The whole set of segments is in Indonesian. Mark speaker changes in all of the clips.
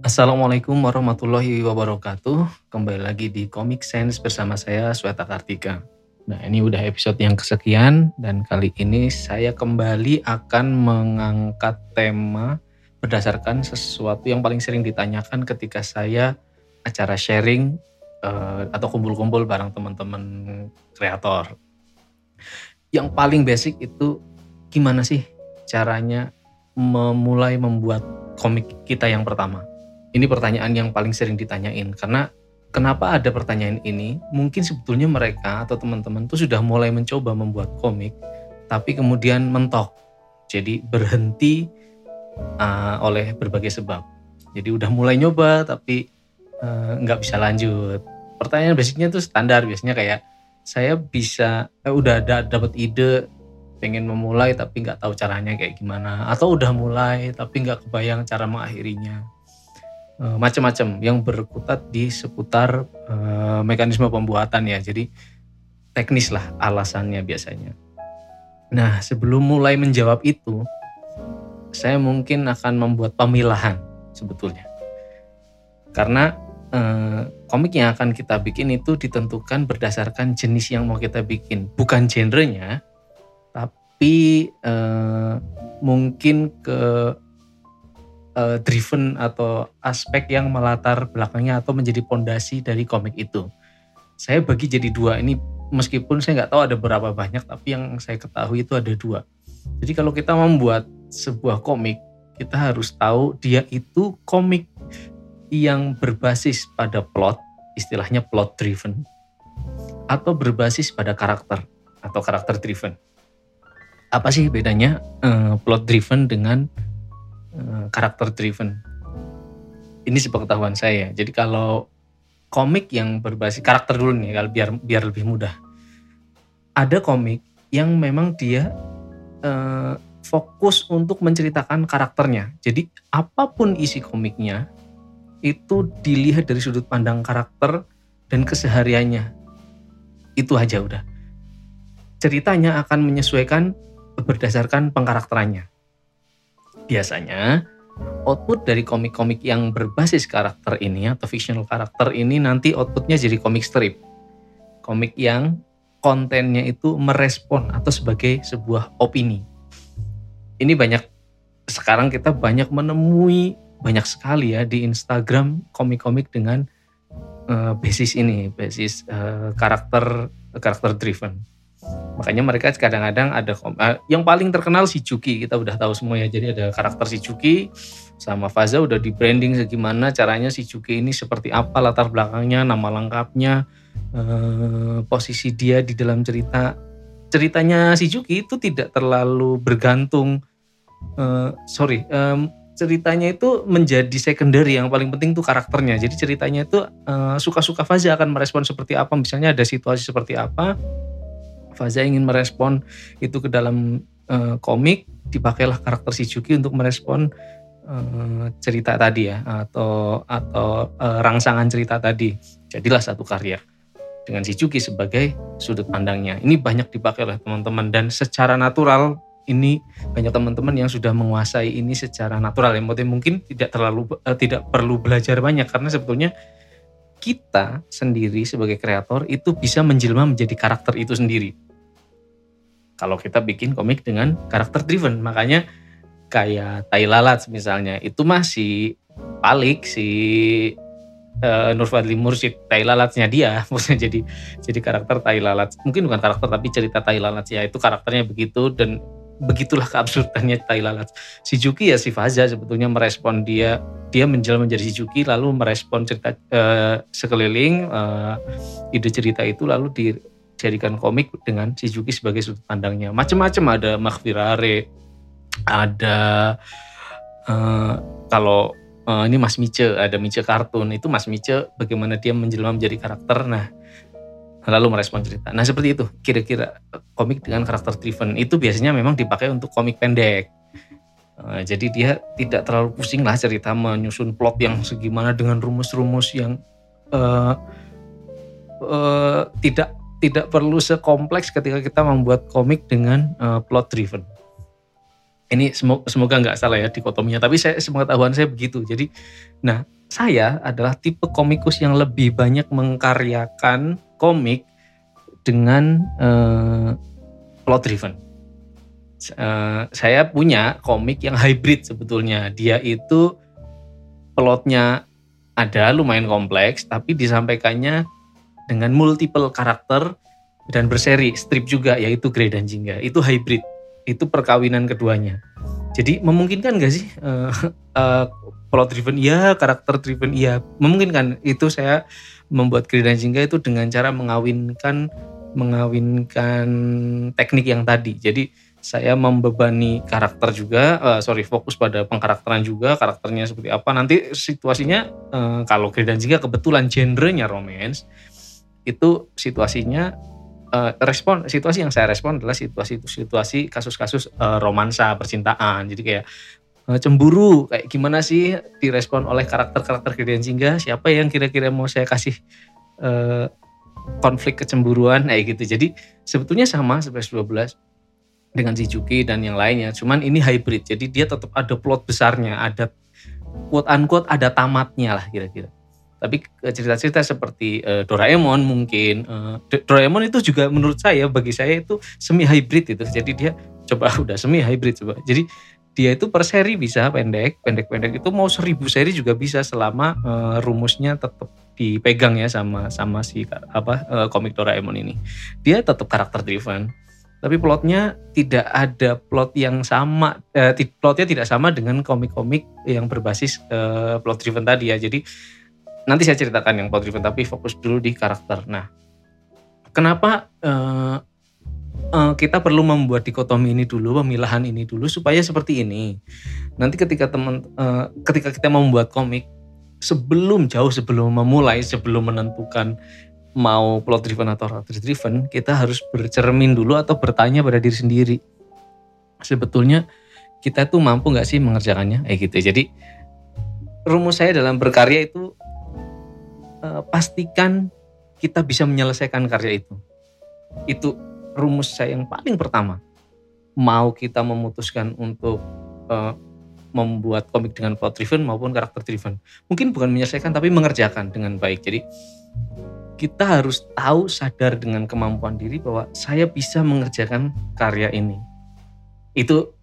Speaker 1: Assalamualaikum warahmatullahi wabarakatuh. Kembali lagi di Comic Sense bersama saya Sweta Kartika. Nah ini udah episode yang kesekian dan kali ini saya kembali akan mengangkat tema berdasarkan sesuatu yang paling sering ditanyakan ketika saya acara sharing uh, atau kumpul-kumpul bareng teman-teman kreator. Yang paling basic itu gimana sih caranya memulai membuat komik kita yang pertama? Ini pertanyaan yang paling sering ditanyain karena kenapa ada pertanyaan ini? Mungkin sebetulnya mereka atau teman-teman tuh sudah mulai mencoba membuat komik, tapi kemudian mentok. Jadi berhenti uh, oleh berbagai sebab. Jadi udah mulai nyoba tapi uh, nggak bisa lanjut. Pertanyaan basicnya tuh standar biasanya kayak saya bisa eh, udah ada dapat ide pengen memulai tapi nggak tahu caranya kayak gimana atau udah mulai tapi nggak kebayang cara mengakhirinya uh, macam-macam yang berkutat di seputar uh, mekanisme pembuatan ya. Jadi teknis lah alasannya biasanya. Nah, sebelum mulai menjawab itu, saya mungkin akan membuat pemilahan sebetulnya. Karena eh, komik yang akan kita bikin itu ditentukan berdasarkan jenis yang mau kita bikin, bukan genrenya, tapi eh, mungkin ke uh, driven atau aspek yang melatar belakangnya atau menjadi pondasi dari komik itu. Saya bagi jadi dua ini meskipun saya nggak tahu ada berapa banyak tapi yang saya ketahui itu ada dua. Jadi kalau kita membuat sebuah komik kita harus tahu dia itu komik yang berbasis pada plot, istilahnya plot driven, atau berbasis pada karakter atau karakter driven. Apa sih bedanya uh, plot driven dengan Eh, karakter driven. Ini sepengetahuan saya. Jadi kalau komik yang berbasis karakter dulu nih, kalau biar biar lebih mudah. Ada komik yang memang dia uh, fokus untuk menceritakan karakternya. Jadi apa pun isi komiknya itu dilihat dari sudut pandang karakter dan kesehariannya. Itu aja udah. Ceritanya akan menyesuaikan berdasarkan pengkarakterannya biasanya output dari komik-komik yang berbasis karakter ini atau fictional karakter ini nanti outputnya jadi komik strip. Komik yang kontennya itu merespon atau sebagai sebuah opini. Ini banyak sekarang kita banyak menemui banyak sekali ya di Instagram komik-komik dengan uh, basis ini, basis uh, karakter karakter driven. Makanya mereka kadang-kadang ada uh, yang paling terkenal si Cuki kita udah tahu semua ya. Jadi ada karakter si Cuki sama Faza udah di branding segimana caranya si Cuki ini seperti apa latar belakangnya, nama lengkapnya, uh, posisi dia di dalam cerita. Ceritanya si Cuki itu tidak terlalu bergantung uh, sorry um, ceritanya itu menjadi secondary yang paling penting tuh karakternya. Jadi ceritanya itu suka-suka uh, Faza akan merespon seperti apa, misalnya ada situasi seperti apa, Faza ingin merespon itu ke dalam uh, komik, dipakailah karakter si Juki untuk merespon uh, cerita tadi ya atau atau uh, rangsangan cerita tadi. Jadilah satu karya dengan si Juki sebagai sudut pandangnya. Ini banyak dipakai oleh teman-teman dan secara natural ini banyak teman-teman yang sudah menguasai ini secara natural ya. Mungkin tidak terlalu uh, tidak perlu belajar banyak karena sebetulnya kita sendiri sebagai kreator itu bisa menjelma menjadi karakter itu sendiri kalau kita bikin komik dengan karakter driven. Makanya kayak Tai Lalat misalnya itu masih Palik si uh, Nur Fadli Mursyid Tai Lalatnya dia maksudnya jadi jadi karakter Tai Lalat. Mungkin bukan karakter tapi cerita Tai Lalat ya itu karakternya begitu dan begitulah keabsurdannya Tai Lalat. Si Juki ya si Faza sebetulnya merespon dia dia menjelma menjadi si Juki lalu merespon cerita uh, sekeliling uh, ide cerita itu lalu di jadikan komik dengan si Juki sebagai sudut pandangnya. Macam-macam ada Makhfirare, ada uh, kalau uh, ini Mas Mice, ada Mice kartun itu Mas Mice bagaimana dia menjelma menjadi karakter. Nah, lalu merespon cerita. Nah, seperti itu kira-kira komik dengan karakter driven itu biasanya memang dipakai untuk komik pendek. Uh, jadi dia tidak terlalu pusing lah cerita menyusun plot yang segimana dengan rumus-rumus yang uh, uh, tidak tidak perlu sekompleks ketika kita membuat komik dengan uh, plot driven. Ini semoga, nggak salah ya dikotominya, tapi saya sepengetahuan saya begitu. Jadi, nah saya adalah tipe komikus yang lebih banyak mengkaryakan komik dengan uh, plot driven. Uh, saya punya komik yang hybrid sebetulnya. Dia itu plotnya ada lumayan kompleks, tapi disampaikannya dengan multiple karakter dan berseri strip juga yaitu Grey dan Jingga. Itu hybrid. Itu perkawinan keduanya. Jadi memungkinkan gak sih uh, uh, plot driven iya, karakter driven iya. Memungkinkan itu saya membuat dan Jingga itu dengan cara mengawinkan mengawinkan teknik yang tadi. Jadi saya membebani karakter juga, uh, sorry fokus pada pengkarakteran juga, karakternya seperti apa. Nanti situasinya uh, kalau dan Jingga kebetulan genrenya romance, itu situasinya uh, respon situasi yang saya respon adalah situasi situasi kasus-kasus uh, romansa percintaan jadi kayak cemburu. Kayak gimana sih direspon oleh karakter-karakter Gideon Jingga siapa yang kira-kira mau saya kasih uh, konflik kecemburuan? Kayak gitu. Jadi sebetulnya sama seperti 12 dengan Shizuki dan yang lainnya. Cuman ini hybrid. Jadi dia tetap ada plot besarnya. Ada quote unquote ada tamatnya lah kira-kira. Tapi eh, cerita-cerita seperti Doraemon mungkin Doraemon itu juga menurut saya bagi saya itu semi hybrid itu. Jadi dia coba udah semi hybrid coba. Jadi dia itu per seri bisa pendek pendek-pendek itu mau seribu seri juga bisa selama uh, rumusnya tetap dipegang ya sama sama si apa uh, komik Doraemon ini. Dia tetap karakter driven tapi plotnya tidak ada plot yang sama uh, plotnya tidak sama dengan komik-komik yang berbasis uh, plot driven tadi ya. Jadi nanti saya ceritakan yang plot driven tapi fokus dulu di karakter. Nah, kenapa uh, kita perlu membuat dikotomi ini dulu, pemilahan ini dulu supaya seperti ini. Nanti ketika teman uh, ketika kita membuat komik sebelum jauh sebelum memulai, sebelum menentukan mau plot driven atau character driven, kita harus bercermin dulu atau bertanya pada diri sendiri. Sebetulnya kita tuh mampu nggak sih mengerjakannya? Eh gitu. Jadi rumus saya dalam berkarya itu uh, pastikan kita bisa menyelesaikan karya itu. Itu rumus saya yang paling pertama. Mau kita memutuskan untuk uh, membuat komik dengan plot driven maupun karakter driven. Mungkin bukan menyelesaikan tapi mengerjakan dengan baik. Jadi kita harus tahu sadar dengan kemampuan diri bahwa saya bisa mengerjakan karya ini. Itu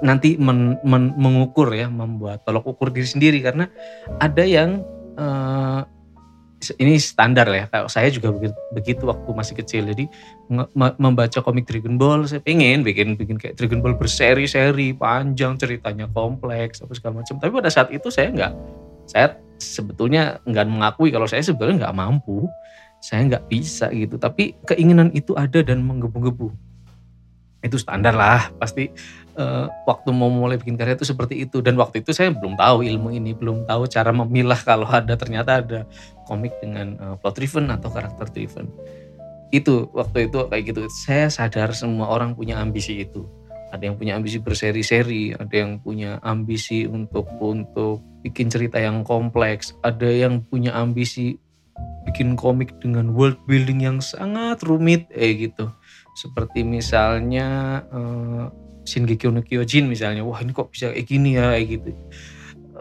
Speaker 1: nanti men, men, mengukur ya, membuat tolok ukur diri sendiri karena ada yang uh, ini standar ya. Kalau saya juga begitu, waktu masih kecil. Jadi membaca komik Dragon Ball, saya pengen bikin bikin kayak Dragon Ball berseri-seri, panjang ceritanya kompleks apa segala macam. Tapi pada saat itu saya nggak, saya sebetulnya nggak mengakui kalau saya sebetulnya nggak mampu, saya nggak bisa gitu. Tapi keinginan itu ada dan menggebu-gebu. Itu standar lah, pasti uh, waktu mau mulai bikin karya itu seperti itu. Dan waktu itu saya belum tahu ilmu ini belum tahu cara memilah kalau ada ternyata ada komik dengan uh, plot driven atau karakter driven. Itu waktu itu kayak gitu. Saya sadar semua orang punya ambisi itu. Ada yang punya ambisi berseri-seri ada yang punya ambisi untuk untuk bikin cerita yang kompleks ada yang punya ambisi bikin komik dengan world building yang sangat rumit eh gitu. Seperti misalnya uh, Shingeki no Kyojin misalnya, wah ini kok bisa kayak gini ya kayak gitu.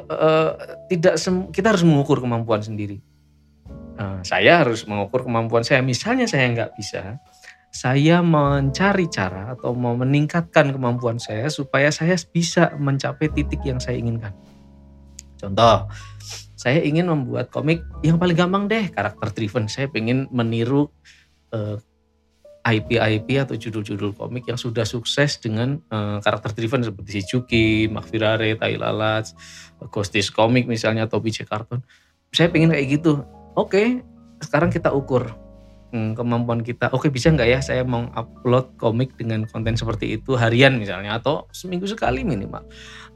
Speaker 1: Uh, tidak kita harus mengukur kemampuan sendiri. Uh, saya harus mengukur kemampuan saya. Misalnya saya nggak bisa, saya mencari cara atau mau meningkatkan kemampuan saya supaya saya bisa mencapai titik yang saya inginkan. Contoh, saya ingin membuat komik yang paling gampang deh, karakter driven. Saya ingin meniru uh, IP-IP atau judul-judul komik yang sudah sukses dengan uh, karakter driven seperti Shizuki, Makfirare, Tai Lalat, Ghostis Comic misalnya atau BJ Cartoon. Saya pengen kayak gitu. Oke, sekarang kita ukur hmm, kemampuan kita. Oke, bisa nggak ya saya mau upload komik dengan konten seperti itu harian misalnya atau seminggu sekali minimal.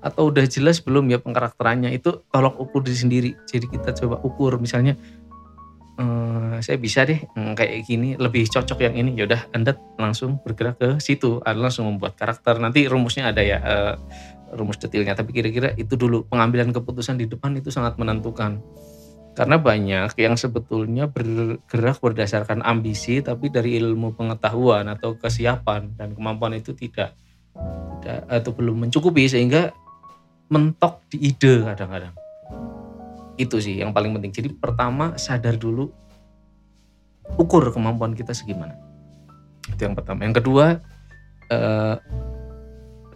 Speaker 1: Atau udah jelas belum ya pengkarakterannya itu tolong ukur diri sendiri. Jadi kita coba ukur misalnya ehm, saya bisa deh hmm, kayak gini lebih cocok yang ini. Ya udah anda langsung bergerak ke situ. Anda langsung membuat karakter. Nanti rumusnya ada ya uh, rumus detailnya. Tapi kira-kira itu dulu pengambilan keputusan di depan itu sangat menentukan. Karena banyak yang sebetulnya bergerak berdasarkan ambisi tapi dari ilmu pengetahuan atau kesiapan dan kemampuan itu tidak tidak atau belum mencukupi sehingga mentok di ide kadang-kadang. Itu sih yang paling penting. Jadi pertama sadar dulu ukur kemampuan kita segimana. Itu yang pertama. Yang kedua eh,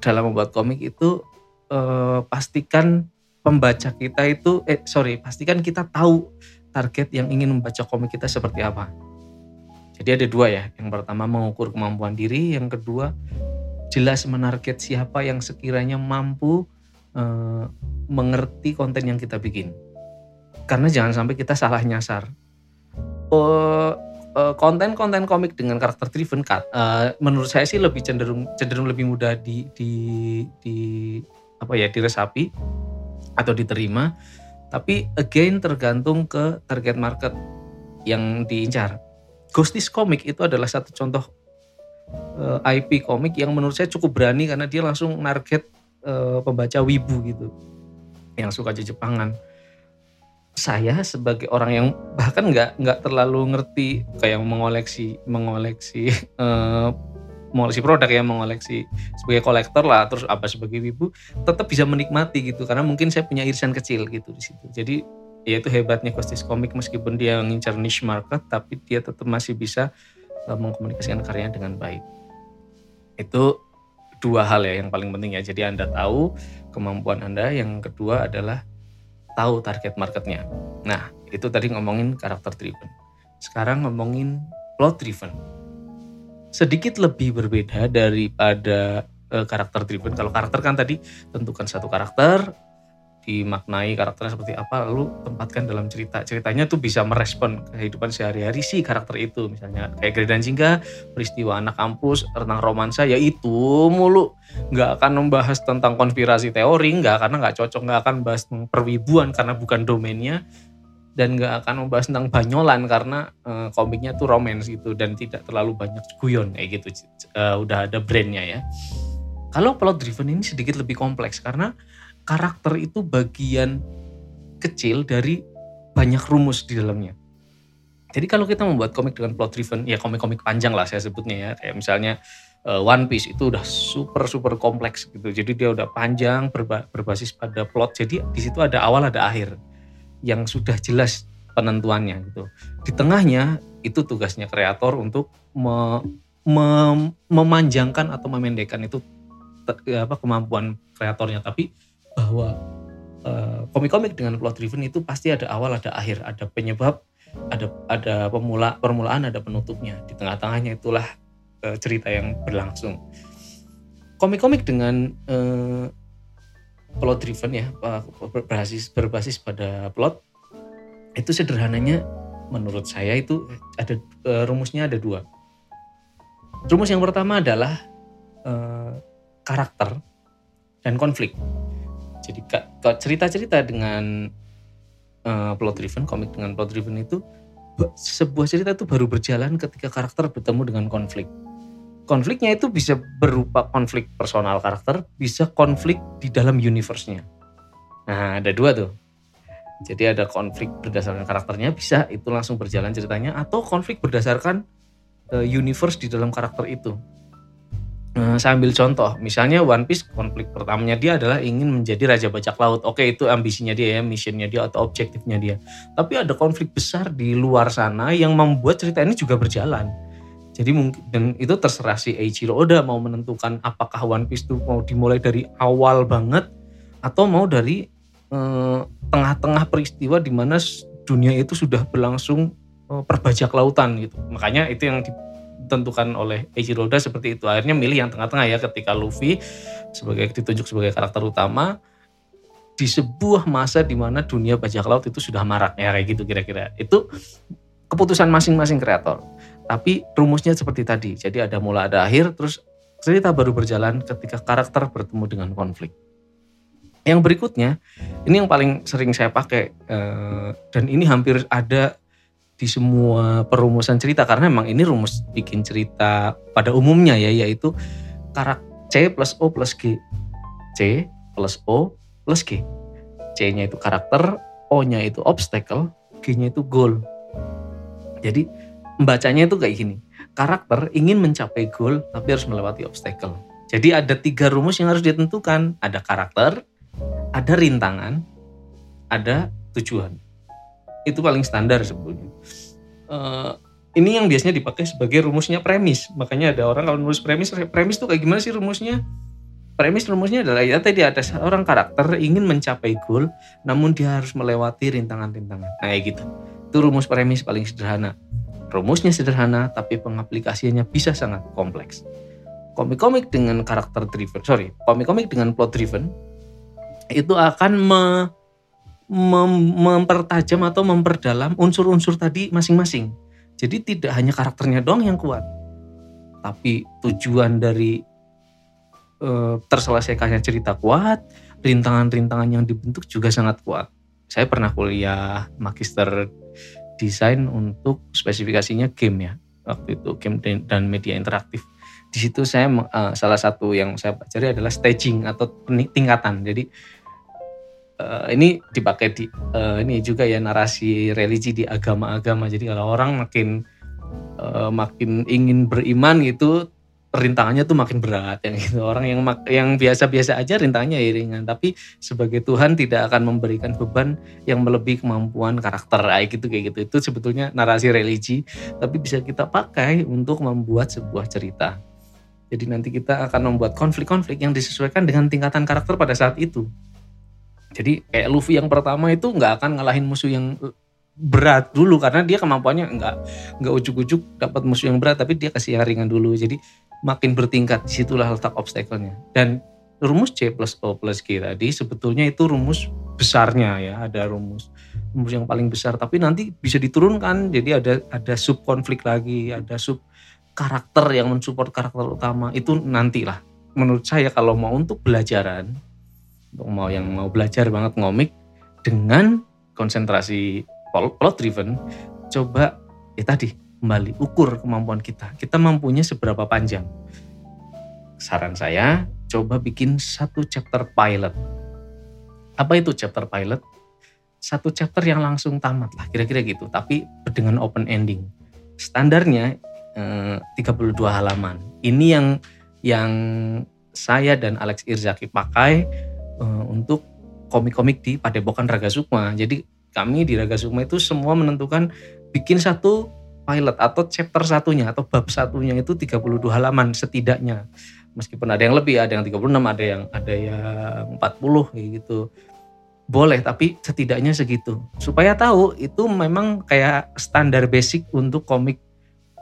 Speaker 1: dalam membuat komik itu eh, pastikan pembaca kita itu eh sorry pastikan kita tahu target yang ingin membaca komik kita seperti apa. Jadi ada dua ya. Yang pertama mengukur kemampuan diri, yang kedua jelas menarget siapa yang sekiranya mampu uh, mengerti konten yang kita bikin. Karena jangan sampai kita salah nyasar. Uh, konten-konten komik dengan karakter driven uh, menurut saya sih lebih cenderung cenderung lebih mudah di di di apa ya diresapi atau diterima. Tapi again tergantung ke target market yang diincar. Ghosties Comic itu adalah satu contoh uh, eh, IP komik yang menurut saya cukup berani karena dia langsung target uh, pembaca wibu gitu. Yang suka Jepangan. Saya sebagai orang yang bahkan nggak nggak terlalu ngerti kayak mengoleksi mengoleksi uh, mengoleksi produk ya mengoleksi sebagai kolektor lah terus apa sebagai ibu tetap bisa menikmati gitu. Karena mungkin saya punya irisan kecil gitu di situ. Jadi ya itu hebatnya Kostis Komik meskipun dia ngincar niche market tapi dia tetap masih bisa uh, mengkomunikasikan karyanya dengan baik. Itu dua hal ya yang paling penting ya. Jadi anda tahu kemampuan anda. Yang kedua adalah tahu target marketnya. Nah itu tadi ngomongin karakter driven. Sekarang ngomongin plot driven. Sedikit lebih berbeda daripada uh, karakter driven. Kalau karakter kan tadi tentukan satu karakter, dimaknai karakternya seperti apa, lalu tempatkan dalam cerita. Ceritanya tuh bisa merespon kehidupan sehari-hari si karakter itu. Misalnya kayak Grey dan Jingga, peristiwa anak kampus, tentang romansa, ya itu mulu. Nggak akan membahas tentang konspirasi teori, nggak, karena nggak cocok, nggak akan bahas perwibuan karena bukan domainnya dan gak akan membahas tentang banyolan karena uh, komiknya tuh romance gitu dan tidak terlalu banyak guyon kayak gitu uh, udah ada brandnya ya kalau plot driven ini sedikit lebih kompleks karena karakter itu bagian kecil dari banyak rumus di dalamnya. Jadi kalau kita membuat komik dengan plot driven ya komik-komik panjang lah saya sebutnya ya. Kayak misalnya uh, One Piece itu udah super super kompleks gitu. Jadi dia udah panjang berba berbasis pada plot. Jadi di situ ada awal ada akhir yang sudah jelas penentuannya gitu. Di tengahnya itu tugasnya kreator untuk me, me, memanjangkan atau memendekkan itu apa kemampuan kreatornya. Tapi bahwa uh, komik-komik dengan plot driven itu pasti ada awal ada akhir ada penyebab ada ada pemula permulaan ada penutupnya. Di tengah-tengahnya itulah uh, cerita yang berlangsung. Komik-komik dengan uh, plot driven ya berbasis berbasis pada plot itu sederhananya menurut saya itu ada uh, rumusnya ada dua. Rumus yang pertama adalah uh, karakter dan konflik jadi cerita-cerita dengan uh, plot driven komik dengan plot driven itu sebuah cerita itu baru berjalan ketika karakter bertemu dengan konflik konfliknya itu bisa berupa konflik personal karakter, bisa konflik di dalam universe-nya. Nah, ada dua tuh. Jadi ada konflik berdasarkan karakternya bisa itu langsung berjalan ceritanya atau konflik berdasarkan uh, universe di dalam karakter itu. Uh, saya ambil contoh, misalnya One Piece konflik pertamanya dia adalah ingin menjadi raja bajak laut. Oke, itu ambisinya dia ya, missionnya dia atau objektifnya dia. Tapi ada konflik besar di luar sana yang membuat cerita ini juga berjalan jadi mungkin dan itu terserah si Eiichiro Oda mau menentukan apakah One Piece itu mau dimulai dari awal banget atau mau dari eh, tengah-tengah peristiwa di mana dunia itu sudah berlangsung eh, perbajak lautan gitu. Makanya itu yang ditentukan oleh Eiichiro Oda seperti itu. Akhirnya milih yang tengah-tengah ya ketika Luffy sebagai ditunjuk sebagai karakter utama di sebuah masa di mana dunia bajak laut itu sudah marak ya kayak gitu kira-kira. Itu keputusan masing-masing kreator. Tapi rumusnya seperti tadi. Jadi ada mula ada akhir terus cerita baru berjalan ketika karakter bertemu dengan konflik. Yang berikutnya, ini yang paling sering saya pakai eh, dan ini hampir ada di semua perumusan cerita karena memang ini rumus bikin cerita pada umumnya ya yaitu karakter C plus O plus G. C plus O plus G. C-nya itu karakter, O-nya itu obstacle, G-nya itu goal. Jadi membacanya itu kayak gini. Karakter ingin mencapai goal tapi harus melewati obstacle. Jadi ada tiga rumus yang harus ditentukan. Ada karakter, ada rintangan, ada tujuan. Itu paling standar sebetulnya. Uh, ini yang biasanya dipakai sebagai rumusnya premis. Makanya ada orang kalau nulis premis, premis itu kayak gimana sih rumusnya? Premis rumusnya adalah ya tadi ada seorang karakter ingin mencapai goal, namun dia harus melewati rintangan-rintangan. Nah kayak gitu. Itu rumus premis paling sederhana. Rumusnya sederhana, tapi pengaplikasiannya bisa sangat kompleks. Komik-komik dengan karakter driven, sorry, komik-komik dengan plot driven itu akan me, mem, mempertajam atau memperdalam unsur-unsur tadi masing-masing jadi tidak hanya karakternya doang yang kuat, tapi tujuan dari e, terselesaikannya cerita kuat, rintangan-rintangan yang dibentuk juga sangat kuat. Saya pernah kuliah magister desain untuk spesifikasinya game ya, waktu itu game dan media interaktif. Di situ saya uh, salah satu yang saya pelajari adalah staging atau tingkatan. Jadi uh, ini dipakai di uh, ini juga ya narasi religi di agama-agama. Jadi kalau orang makin uh, makin ingin beriman gitu rintangannya tuh makin berat yang gitu. Orang yang yang biasa-biasa aja rintangannya ringan, tapi sebagai Tuhan tidak akan memberikan beban yang melebihi kemampuan karakter kayak gitu kayak gitu. Itu sebetulnya narasi religi, tapi bisa kita pakai untuk membuat sebuah cerita. Jadi nanti kita akan membuat konflik-konflik yang disesuaikan dengan tingkatan karakter pada saat itu. Jadi kayak Luffy yang pertama itu nggak akan ngalahin musuh yang berat dulu karena dia kemampuannya nggak nggak ujuk-ujuk dapat musuh yang berat tapi dia kasih yang ringan dulu. Jadi makin bertingkat di situlah letak obstacle-nya. Dan rumus C plus O plus G tadi sebetulnya itu rumus besarnya ya ada rumus rumus yang paling besar tapi nanti bisa diturunkan jadi ada ada sub konflik lagi ada sub karakter yang mensupport karakter utama itu nantilah menurut saya kalau mau untuk belajaran untuk mau yang mau belajar banget ngomik dengan konsentrasi plot driven coba ya tadi kembali ukur kemampuan kita. Kita mampunya seberapa panjang. Saran saya coba bikin satu chapter pilot. Apa itu chapter pilot? Satu chapter yang langsung tamat lah kira-kira gitu tapi dengan open ending. Standarnya eh, 32 halaman. Ini yang yang saya dan Alex Irzaki pakai uh, untuk komik-komik di Padepokan Raga Sukma. Jadi kami di Raga Sukma itu semua menentukan bikin satu pilot atau chapter satunya atau bab satunya itu 32 halaman setidaknya. Meskipun ada yang lebih, ada yang 36, ada yang ada yang 40 kayak gitu. Boleh, tapi setidaknya segitu. Supaya tahu itu memang kayak standar basic untuk komik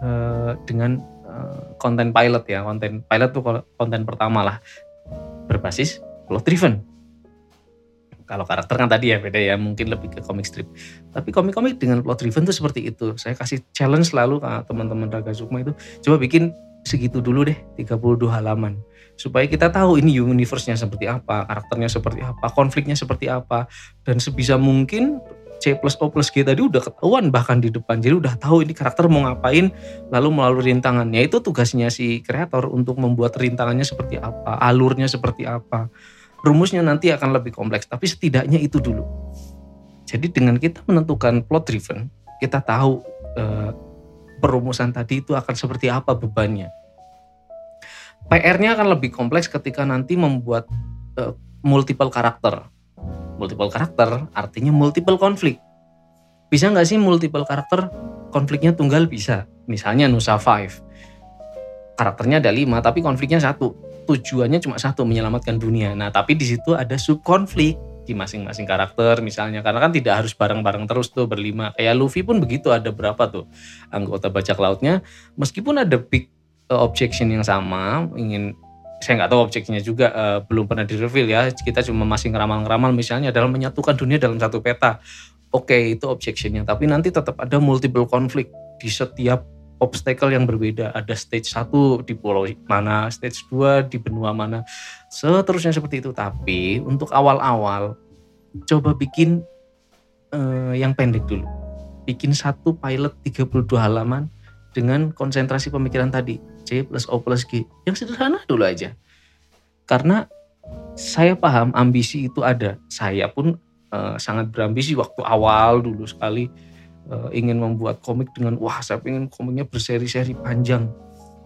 Speaker 1: uh, dengan uh, konten pilot ya. Konten pilot tuh konten pertama lah berbasis plot driven. Kalau karakter kan tadi ya beda ya, mungkin lebih ke comic strip. Tapi komik-komik dengan plot driven tuh seperti itu. Saya kasih challenge selalu ke teman-teman Raga Sukma itu, coba bikin segitu dulu deh, 32 halaman. Supaya kita tahu ini universe-nya seperti apa, karakternya seperti apa, konfliknya seperti apa. Dan sebisa mungkin C plus O plus G tadi udah ketahuan bahkan di depan. Jadi udah tahu ini karakter mau ngapain lalu melalui rintangannya. Itu tugasnya si kreator untuk membuat rintangannya seperti apa, alurnya seperti apa rumusnya nanti akan lebih kompleks, tapi setidaknya itu dulu. Jadi dengan kita menentukan plot driven, kita tahu eh, perumusan tadi itu akan seperti apa bebannya. PR-nya akan lebih kompleks ketika nanti membuat eh, multiple karakter. Multiple karakter artinya multiple konflik. Bisa nggak sih multiple karakter konfliknya tunggal bisa? Misalnya Nusa Five. Karakternya ada lima tapi konfliknya satu tujuannya cuma satu menyelamatkan dunia. Nah, tapi di situ ada sub konflik di masing-masing karakter misalnya. Karena kan tidak harus bareng-bareng terus tuh berlima. Kayak Luffy pun begitu ada berapa tuh anggota bajak lautnya. Meskipun ada big uh, objection yang sama ingin saya nggak tahu objeknya juga uh, belum pernah di reveal ya. Kita cuma masih ngeramal-ngeramal misalnya dalam menyatukan dunia dalam satu peta. Oke okay, itu objectionnya. Tapi nanti tetap ada multiple konflik di setiap obstacle yang berbeda. Ada stage 1 di pulau mana, stage 2 di benua mana. Seterusnya seperti itu. Tapi untuk awal-awal coba bikin uh, yang pendek dulu. Bikin satu pilot 32 halaman dengan konsentrasi pemikiran tadi. C plus O plus G. Yang sederhana dulu aja. Karena saya paham ambisi itu ada. Saya pun uh, sangat berambisi waktu awal dulu sekali uh, ingin membuat komik dengan wah saya ingin komiknya berseri-seri panjang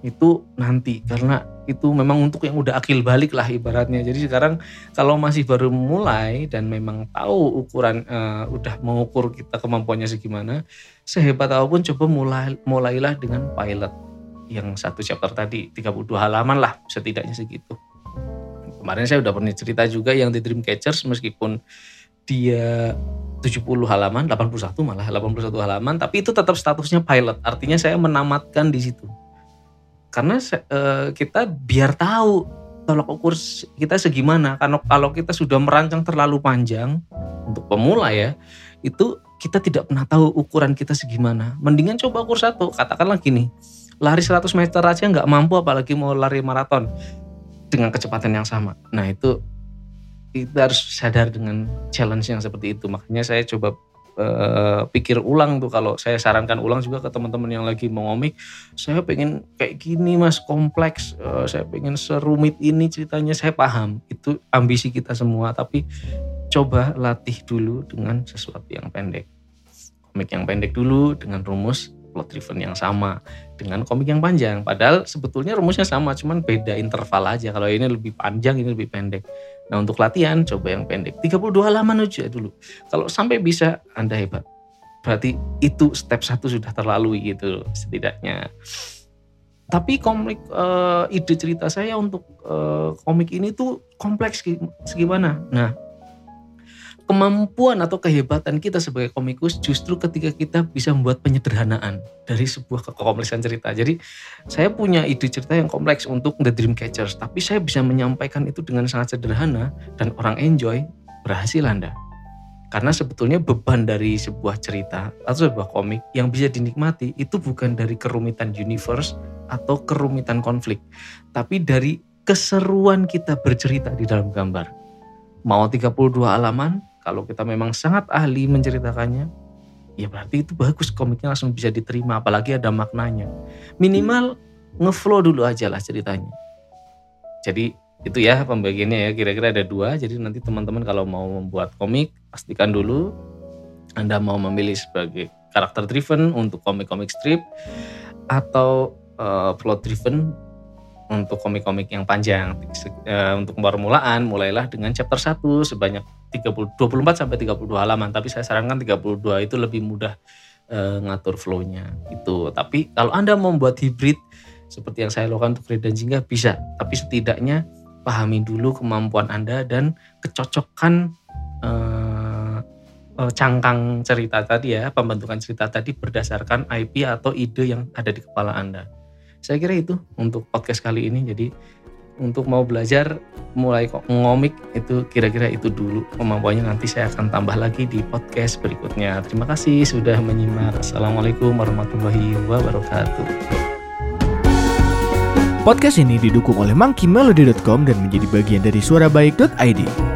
Speaker 1: itu nanti karena itu memang untuk yang udah akil balik lah ibaratnya. Jadi sekarang kalau masih baru mulai dan memang tahu ukuran uh, udah mengukur kita kemampuannya segimana, sehebat apa pun coba mulai mulailah dengan pilot yang satu chapter tadi 32 halaman lah setidaknya segitu. Kemarin saya udah pernah cerita juga yang di Dreamcatchers meskipun dia 70 halaman, 81 malah 81 halaman, tapi itu tetap statusnya pilot. Artinya saya menamatkan di situ. Karena uh, kita biar tahu tolak ukur kita segimana. Karena kalau kita sudah merancang terlalu panjang untuk pemula ya itu kita tidak pernah tahu ukuran kita segimana. Mendingan coba ukur satu. Katakanlah gini lari 100 meter aja nggak mampu apalagi mau lari maraton dengan kecepatan yang sama. Nah itu kita harus sadar dengan challenge yang seperti itu. Makanya saya coba uh, pikir ulang tuh. Kalau saya sarankan ulang juga ke teman-teman yang lagi mau ngomik saya pengen kayak gini mas kompleks. Uh, saya pengen serumit ini ceritanya. Saya paham itu ambisi kita semua. Tapi coba latih dulu dengan sesuatu yang pendek. Komik yang pendek dulu dengan rumus plot driven yang sama dengan komik yang panjang. Padahal sebetulnya rumusnya sama, cuman beda interval aja. Kalau ini lebih panjang, ini lebih pendek. Nah untuk latihan coba yang pendek. 32 halaman aja dulu. Kalau sampai bisa Anda hebat. Berarti itu step satu sudah terlalui gitu setidaknya. Tapi komik uh, ide cerita saya untuk uh, komik ini tuh kompleks gimana? Nah kemampuan atau kehebatan kita sebagai komikus justru ketika kita bisa membuat penyederhanaan dari sebuah kekompleksan cerita. Jadi saya punya ide cerita yang kompleks untuk The Dreamcatchers, tapi saya bisa menyampaikan itu dengan sangat sederhana dan orang enjoy, berhasil Anda. Karena sebetulnya beban dari sebuah cerita atau sebuah komik yang bisa dinikmati itu bukan dari kerumitan universe atau kerumitan konflik, tapi dari keseruan kita bercerita di dalam gambar. Mau 32 halaman, kalau kita memang sangat ahli menceritakannya, ya berarti itu bagus komiknya langsung bisa diterima, apalagi ada maknanya. Minimal ngeflow dulu aja lah ceritanya. Jadi itu ya pembagiannya ya kira-kira ada dua. Jadi nanti teman-teman kalau mau membuat komik pastikan dulu Anda mau memilih sebagai karakter driven untuk komik-komik strip atau uh, plot driven untuk komik-komik yang panjang. Uh, untuk permulaan mulailah dengan chapter 1 sebanyak 30 24 sampai 32 halaman, tapi saya sarankan 32 itu lebih mudah uh, ngatur flow-nya itu. Tapi kalau Anda membuat hybrid seperti yang saya lakukan untuk Red dan Jingga bisa, tapi setidaknya pahami dulu kemampuan Anda dan kecocokan uh, cangkang cerita tadi ya, pembentukan cerita tadi berdasarkan IP atau ide yang ada di kepala Anda. Saya kira itu untuk podcast kali ini. Jadi untuk mau belajar mulai ngomik itu kira-kira itu dulu kemampuannya nanti saya akan tambah lagi di podcast berikutnya. Terima kasih sudah menyimak. Assalamualaikum warahmatullahi wabarakatuh.
Speaker 2: Podcast ini didukung oleh monkeymelody.com dan menjadi bagian dari suarabaik.id.